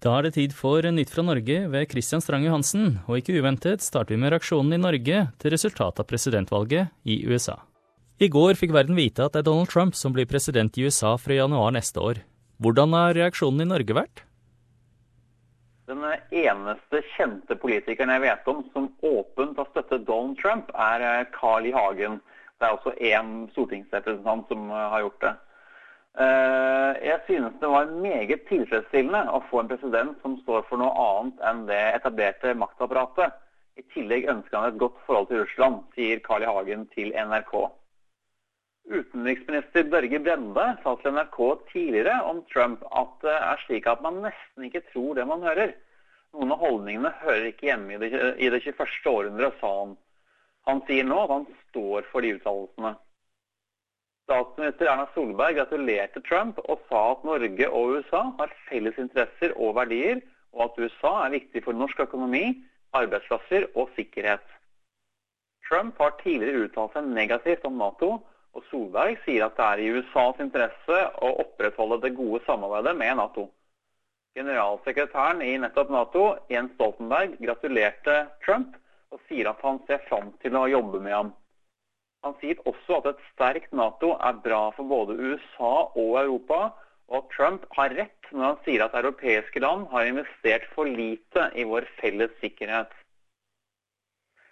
Da er det tid for Nytt fra Norge ved Christian Strang Johansen, og ikke uventet starter vi med reaksjonen i Norge til resultatet av presidentvalget i USA. I går fikk verden vite at det er Donald Trump som blir president i USA fra januar neste år. Hvordan har reaksjonen i Norge vært? Den eneste kjente politikeren jeg vet om som åpent har støttet Donald Trump, er eh, Carl I. Hagen. Det er også én stortingsrepresentant som eh, har gjort det. Eh, jeg synes det var meget tilfredsstillende å få en president som står for noe annet enn det etablerte maktapparatet. I tillegg ønsker han et godt forhold til Russland, sier Carl I. Hagen til NRK. Utenriksminister Børge Brende sa til NRK tidligere om Trump at det er slik at man nesten ikke tror det man hører. Noen av holdningene hører ikke hjemme i det, i det 21. århundre, sa han. Han sier nå at han står for de uttalelsene. Statsminister Erna Solberg gratulerte Trump og sa at Norge og USA har felles interesser og verdier, og at USA er viktig for norsk økonomi, arbeidsplasser og sikkerhet. Trump har tidligere uttalt seg negativt om Nato, og Solberg sier at det er i USAs interesse å opprettholde det gode samarbeidet med Nato. Generalsekretæren i nettopp Nato, Jens Stoltenberg, gratulerte Trump og sier at han ser fram til å jobbe med ham. Han sier også at et sterkt Nato er bra for både USA og Europa, og at Trump har rett når han sier at europeiske land har investert for lite i vår felles sikkerhet.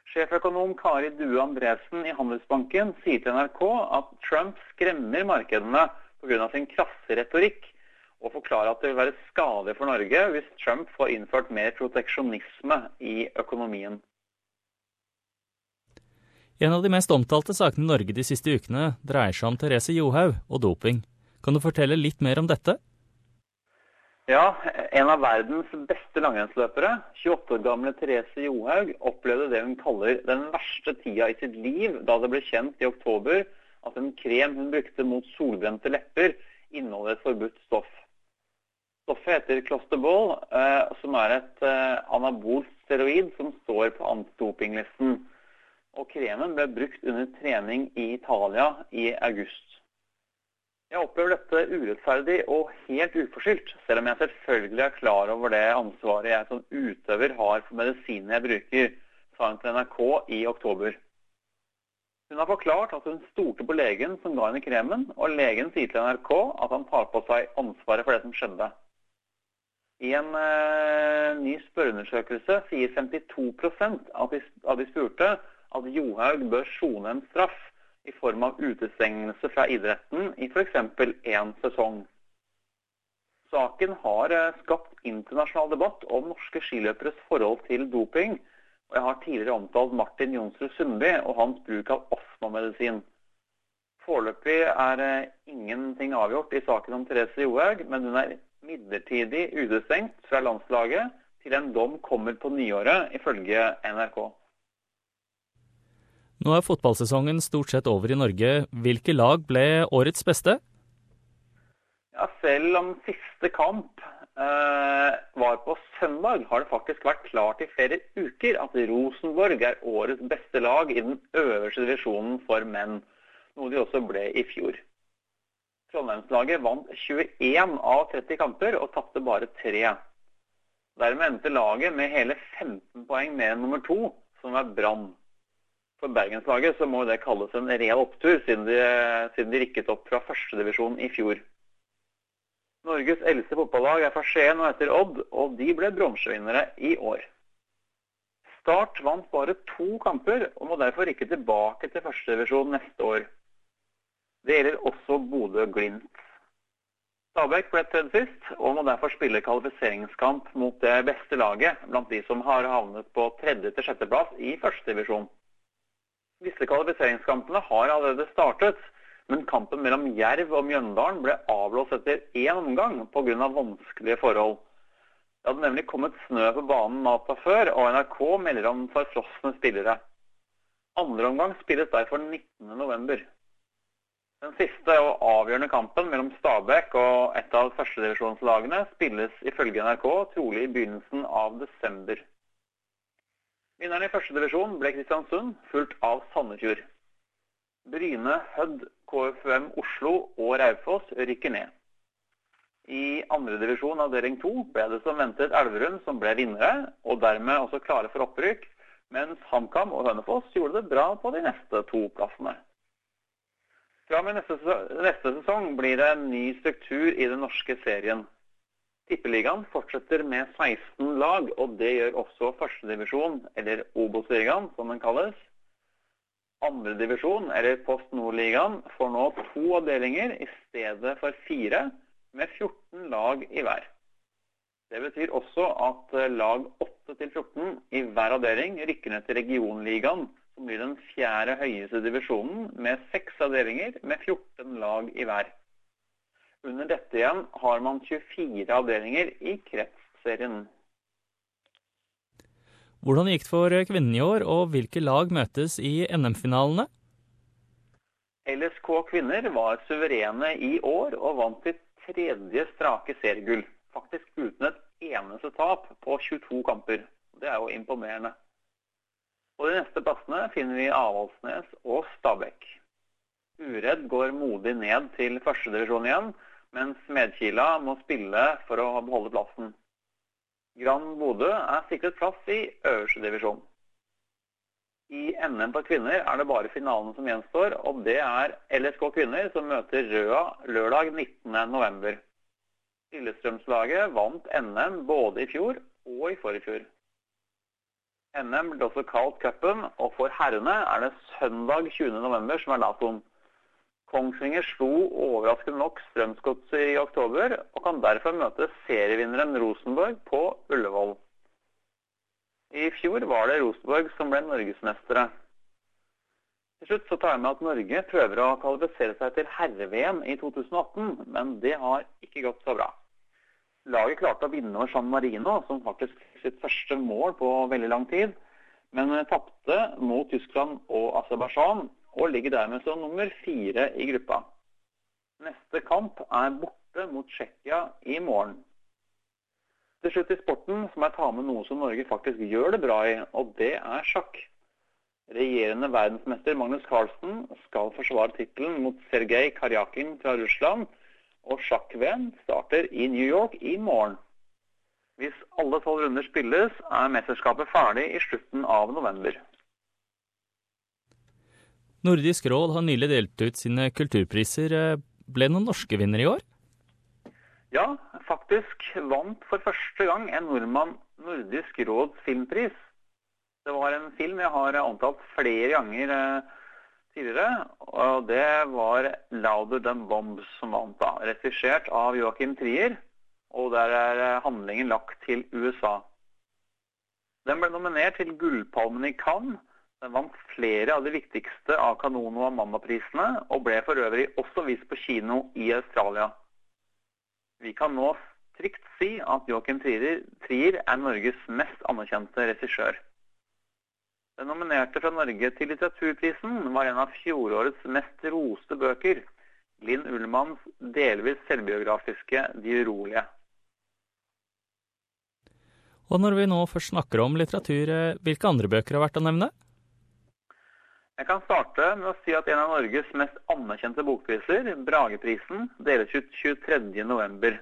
Sjeføkonom Kari Due Andresen i Handelsbanken sier til NRK at Trump skremmer markedene pga. sin krasse retorikk, og forklarer at det vil være skadelig for Norge hvis Trump får innført mer proteksjonisme i økonomien. En av de mest omtalte sakene i Norge de siste ukene dreier seg om Therese Johaug og doping. Kan du fortelle litt mer om dette? Ja, en av verdens beste langrennsløpere, 28 år gamle Therese Johaug, opplevde det hun kaller den verste tida i sitt liv da det ble kjent i oktober at en krem hun brukte mot solbrente lepper, inneholder et forbudt stoff. Stoffet heter Klosterball, eh, som er et eh, anabolt steroid som står på antidopinglisten og kremen ble brukt under trening i Italia i august. Jeg opplever dette urettferdig og helt uforskyldt, selv om jeg selvfølgelig er klar over det ansvaret jeg som utøver har for medisinene jeg bruker, sa hun til NRK i oktober. Hun har forklart at hun stolte på legen som ga henne kremen, og legen sier til NRK at han tar på seg ansvaret for det som skjedde. I en eh, ny spørreundersøkelse sier 52 av de, av de spurte at Johaug bør sone en straff i form av utestengelse fra idretten i f.eks. én sesong. Saken har eh, skapt internasjonal debatt om norske skiløperes forhold til doping. og Jeg har tidligere omtalt Martin Jonsrud Sundby og hans bruk av astmamedisin. Foreløpig er eh, ingenting avgjort i saken om Therese Johaug, men hun er midlertidig utestengt fra landslaget til en dom kommer på nyåret, ifølge NRK. Nå er fotballsesongen stort sett over i Norge. Hvilke lag ble årets beste? Ja, selv om siste kamp eh, var på søndag, har det faktisk vært klart i flere uker at Rosenborg er årets beste lag i den øverste divisjonen for menn. Noe de også ble i fjor. Trondheimslaget vant 21 av 30 kamper og tapte bare tre. Dermed endte laget med hele 15 poeng mer enn nummer to, som er Brann. For bergenslaget så må det kalles en real opptur, siden de, siden de rikket opp fra førstedivisjon i fjor. Norges eldste fotballag er fra Skien og heter Odd, og de ble bronsevinnere i år. Start vant bare to kamper, og må derfor rykke tilbake til førstedivisjon neste år. Det gjelder også Bodø-Glimt. Stabæk ble tredje sist, og må derfor spille kvalifiseringskamp mot det beste laget blant de som har havnet på tredje til sjetteplass i førstedivisjon. Disse kvalifiseringskampene har allerede startet, men kampen mellom Jerv og Mjøndalen ble avblåst etter én omgang pga. vanskelige forhold. Det hadde nemlig kommet snø på banen natta før, og NRK melder om forfrosne spillere. Andre omgang spilles derfor 19.11. Den siste og avgjørende kampen mellom Stabæk og et av førstedivisjonslagene spilles ifølge NRK trolig i begynnelsen av desember. Vinneren i første divisjon ble Kristiansund, fulgt av Sandefjord. Bryne, Hødd, KFUM Oslo og Raufoss rykker ned. I andredivisjon avdeling to ble det som ventet Elverum som ble vinnere, og dermed også klare for opprykk, mens HamKam og Hønefoss gjorde det bra på de neste to plassene. Fra og med neste, neste sesong blir det en ny struktur i den norske serien. Tippeligaen fortsetter med 16 lag, og det gjør også førstedivisjon, eller Obos-ligaen som den kalles. Andredivisjon, eller Post Nord-ligaen, får nå to avdelinger i stedet for fire, med 14 lag i hver. Det betyr også at eh, lag 8-14 i hver avdeling rykker ned til regionligaen, som blir den fjerde høyeste divisjonen, med seks avdelinger med 14 lag i hver. Under dette igjen har man 24 avdelinger i kretsserien. Hvordan gikk det for kvinnene i år, og hvilke lag møtes i NM-finalene? LSK kvinner var suverene i år og vant sitt tredje strake seriegull faktisk uten et eneste tap på 22 kamper. Det er jo imponerende. På de neste plassene finner vi Avaldsnes og Stabæk. Uredd går modig ned til førstedivisjon igjen, mens Medkila må spille for å beholde plassen. Grand Bodø er sikret plass i øverste divisjon. I NM på kvinner er det bare finalen som gjenstår, og det er LSK kvinner som møter Røa lørdag 19.11. Lillestrømslaget vant NM både i fjor og i forfjor. NM ble også kalt cupen, og for herrene er det søndag 20.11. som er datoen. Kongsvinger slo overraskende nok Strømsgodset i oktober, og kan derfor møte serievinneren Rosenborg på Ullevål. I fjor var det Rosenborg som ble norgesmestere. Til slutt så tar jeg med at Norge prøver å kvalifisere seg til herre-VM i 2018, men det har ikke gått så bra. Laget klarte å vinne over San Marino, som faktisk fikk sitt første mål på veldig lang tid, men tapte mot Tyskland og Aserbajdsjan, og ligger dermed som nummer fire i gruppa. Neste kamp er borte mot Tsjekkia i morgen. Til slutt i sporten må jeg ta med noe som Norge faktisk gjør det bra i, og det er sjakk. Regjerende verdensmester Magnus Carlsen skal forsvare tittelen mot Sergej Karjakin fra Russland, og sjakk-VM starter i New York i morgen. Hvis alle tolv runder spilles, er mesterskapet ferdig i slutten av november. Nordisk råd har nylig delt ut sine kulturpriser. Ble noen norske vinnere i år? Ja, faktisk vant for første gang en nordmann Nordisk råds filmpris. Det var en film jeg har omtalt flere ganger eh, tidligere. Og det var 'Louder Than Bombs' som vant, da. Regissert av Joachim Trier. Og der er eh, handlingen lagt til USA. Den ble nominert til Gullpalmen i Cannes. Den vant flere av de viktigste av Kanon- og Amanda-prisene, og ble for øvrig også vist på kino i Australia. Vi kan nå trygt si at Joachim Trier er Norges mest anerkjente regissør. Den nominerte fra Norge til litteraturprisen var en av fjorårets mest roste bøker. Linn Ullmanns delvis selvbiografiske 'De urolige'. Og når vi nå først snakker om litteratur, eh, hvilke andre bøker har vært å nevne? Jeg kan starte med å si at en av Norges mest anerkjente bokpriser, Brageprisen, deles ut 23.11.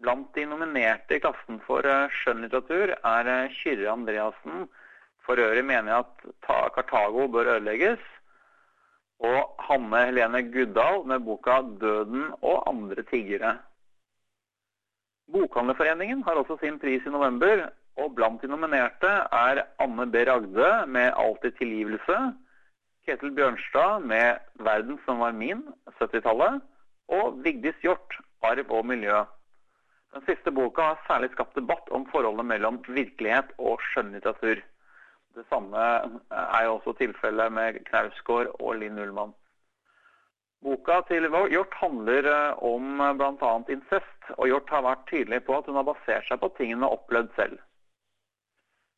Blant de nominerte i klassen for eh, skjønnlitteratur er eh, Kyrre Andreassen for øvrig mener jeg at Kartago bør ødelegges. Og Hanne Helene Guddal med boka 'Døden og andre tiggere'. Bokhandlerforeningen har også sin pris i november, og blant de nominerte er Anne B. Ragde med 'Alltid tilgivelse', Ketil Bjørnstad med 'Verden som var min', 70-tallet, og Vigdis Hjort, 'Arv og miljø'. Den siste boka har særlig skapt debatt om forholdet mellom virkelighet og skjønnlitteratur. Det samme er jo også tilfellet med Knausgård og Linn Ullmann. Boka til Hjort handler eh, om eh, bl.a. incest, og Hjort har vært tydelig på at hun har basert seg på ting hun har opplevd selv.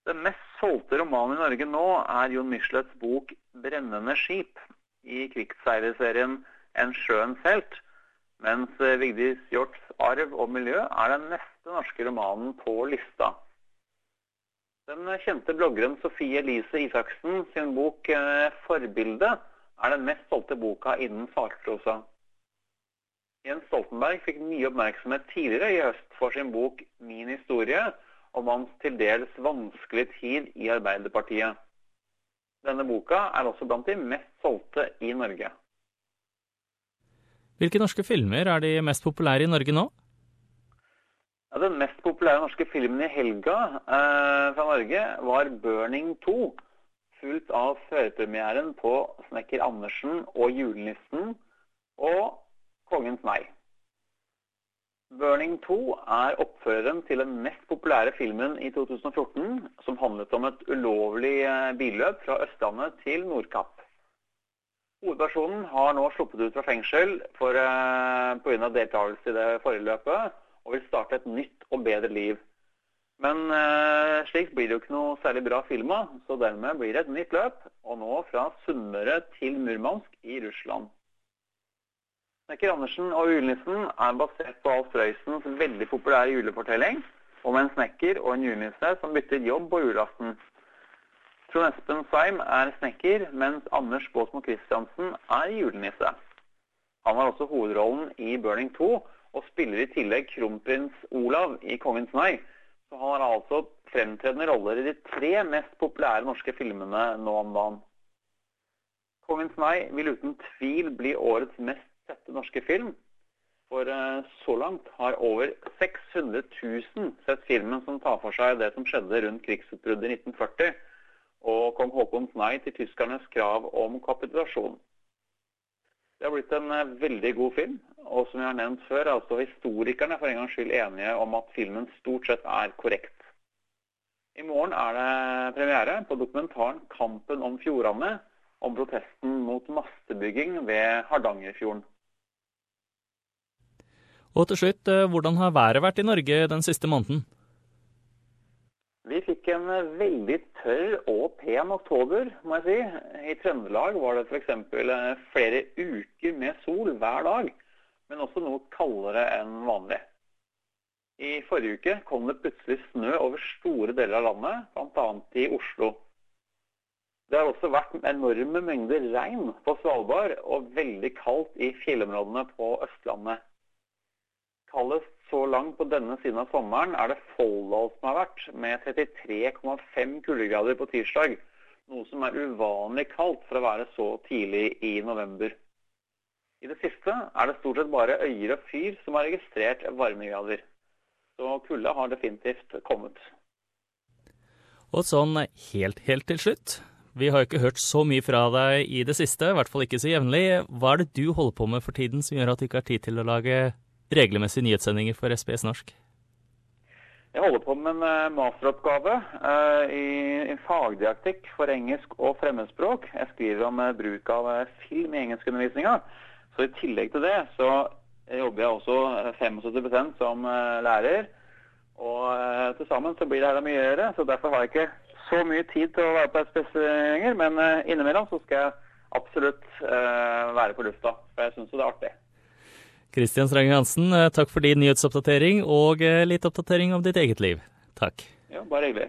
Den mest solgte romanen i Norge nå er Jon Michelets bok 'Brennende skip' i krigsseilerserien 'En sjøens helt', mens eh, Vigdis Hjorts 'Arv og miljø' er den neste norske romanen på lista. Den kjente bloggeren Sofie Elise Isaksen sin bok eh, 'Forbilde' er den mest solgte boka innen sakprosa. Jens Stoltenberg fikk mye oppmerksomhet tidligere i høst for sin bok 'Min historie', om hans til dels vanskelige tid i Arbeiderpartiet. Denne boka er også blant de mest solgte i Norge. Hvilke norske filmer er de mest populære i Norge nå? Ja, den mest populære norske filmen i helga eh, fra Norge var 'Burning 2', fulgt av førpremieren på 'Snekker Andersen' og 'Julenissen' og 'Kongens nei'. 'Burning 2' er oppføreren til den mest populære filmen i 2014, som handlet om et ulovlig eh, billøp fra Østlandet til Nordkapp. Hovedpersonen har nå sluppet ut fra fengsel for, grunn pga. deltakelse i det forrige løpet, og vil starte et nytt og bedre liv. Men eh, slik blir det jo ikke noe særlig bra filma, så dermed blir det et nytt løp, og nå fra Sunnmøre til Murmansk i Russland. Snekker Andersen og julenissen er basert på Alf Prøysens veldig populære julefortelling om en snekker og en julenisse som bytter jobb på julaften. Trond Espen Seim er snekker, mens Anders Båsmo Christiansen er julenisse. Han har også hovedrollen i Burning 2 og spiller i tillegg kronprins Olav i Kongens nei. Så han har altså fremtredende roller i de tre mest populære norske filmene nå om dagen. Kongens nei vil uten tvil bli årets mest sette norske film. For uh, så langt har over 600 000 sett filmen som tar for seg det som skjedde rundt krigsutbruddet i 1940 og kong Haakons nei til tyskernes krav om kapitulasjon. Det har blitt en uh, veldig god film, og som jeg har nevnt før, er altså historikerne for en gangs skyld enige om at filmen stort sett er korrekt. I morgen er det premiere på dokumentaren 'Kampen om fjordane', om protesten mot mastebygging ved Hardangerfjorden. Og til slutt, eh, hvordan har været vært i Norge den siste måneden? Vi fikk en eh, veldig tørr og pen oktober, må jeg si. I Trøndelag var det f.eks. Eh, flere uker med sol hver dag, men også noe kaldere enn vanlig. I forrige uke kom det plutselig snø over store deler av landet, bl.a. i Oslo. Det har også vært enorme mengder regn på Svalbard og veldig kaldt i fjellområdene på Østlandet. Kaldest så langt på denne siden av sommeren er det Folldal som har vært, med 33,5 kuldegrader på tirsdag. Noe som er uvanlig kaldt for å være så tidlig i november. I det siste er det stort sett bare Øyer og Fyr som har registrert varmegrader. Så kulda har definitivt kommet. Og sånn helt, helt til slutt. Vi har jo ikke hørt så mye fra deg i det siste, i hvert fall ikke så jevnlig. Hva er det du holder på med for tiden som gjør at du ikke har tid til å lage regelmessige nyhetssendinger for SBS norsk? Jeg holder på med en eh, masteroppgave uh, i, en fagdiaktikk for engelsk og fremmedspråk. Jeg skriver om uh, bruk av film i engelskundervisninga. Så i tillegg til det så jobber jeg også 75% som lærer. Og til sammen så blir det her mye å gjøre, så derfor har jeg ikke så mye tid til å være på SPS lenger. Men innimellom så skal jeg absolutt være på lufta, for jeg syns jo det er artig. Kristian Strange Hansen, eh, takk for din nyhetsoppdatering og eh, litt oppdatering om ditt eget liv. Takk. Ja, bare hyggelig.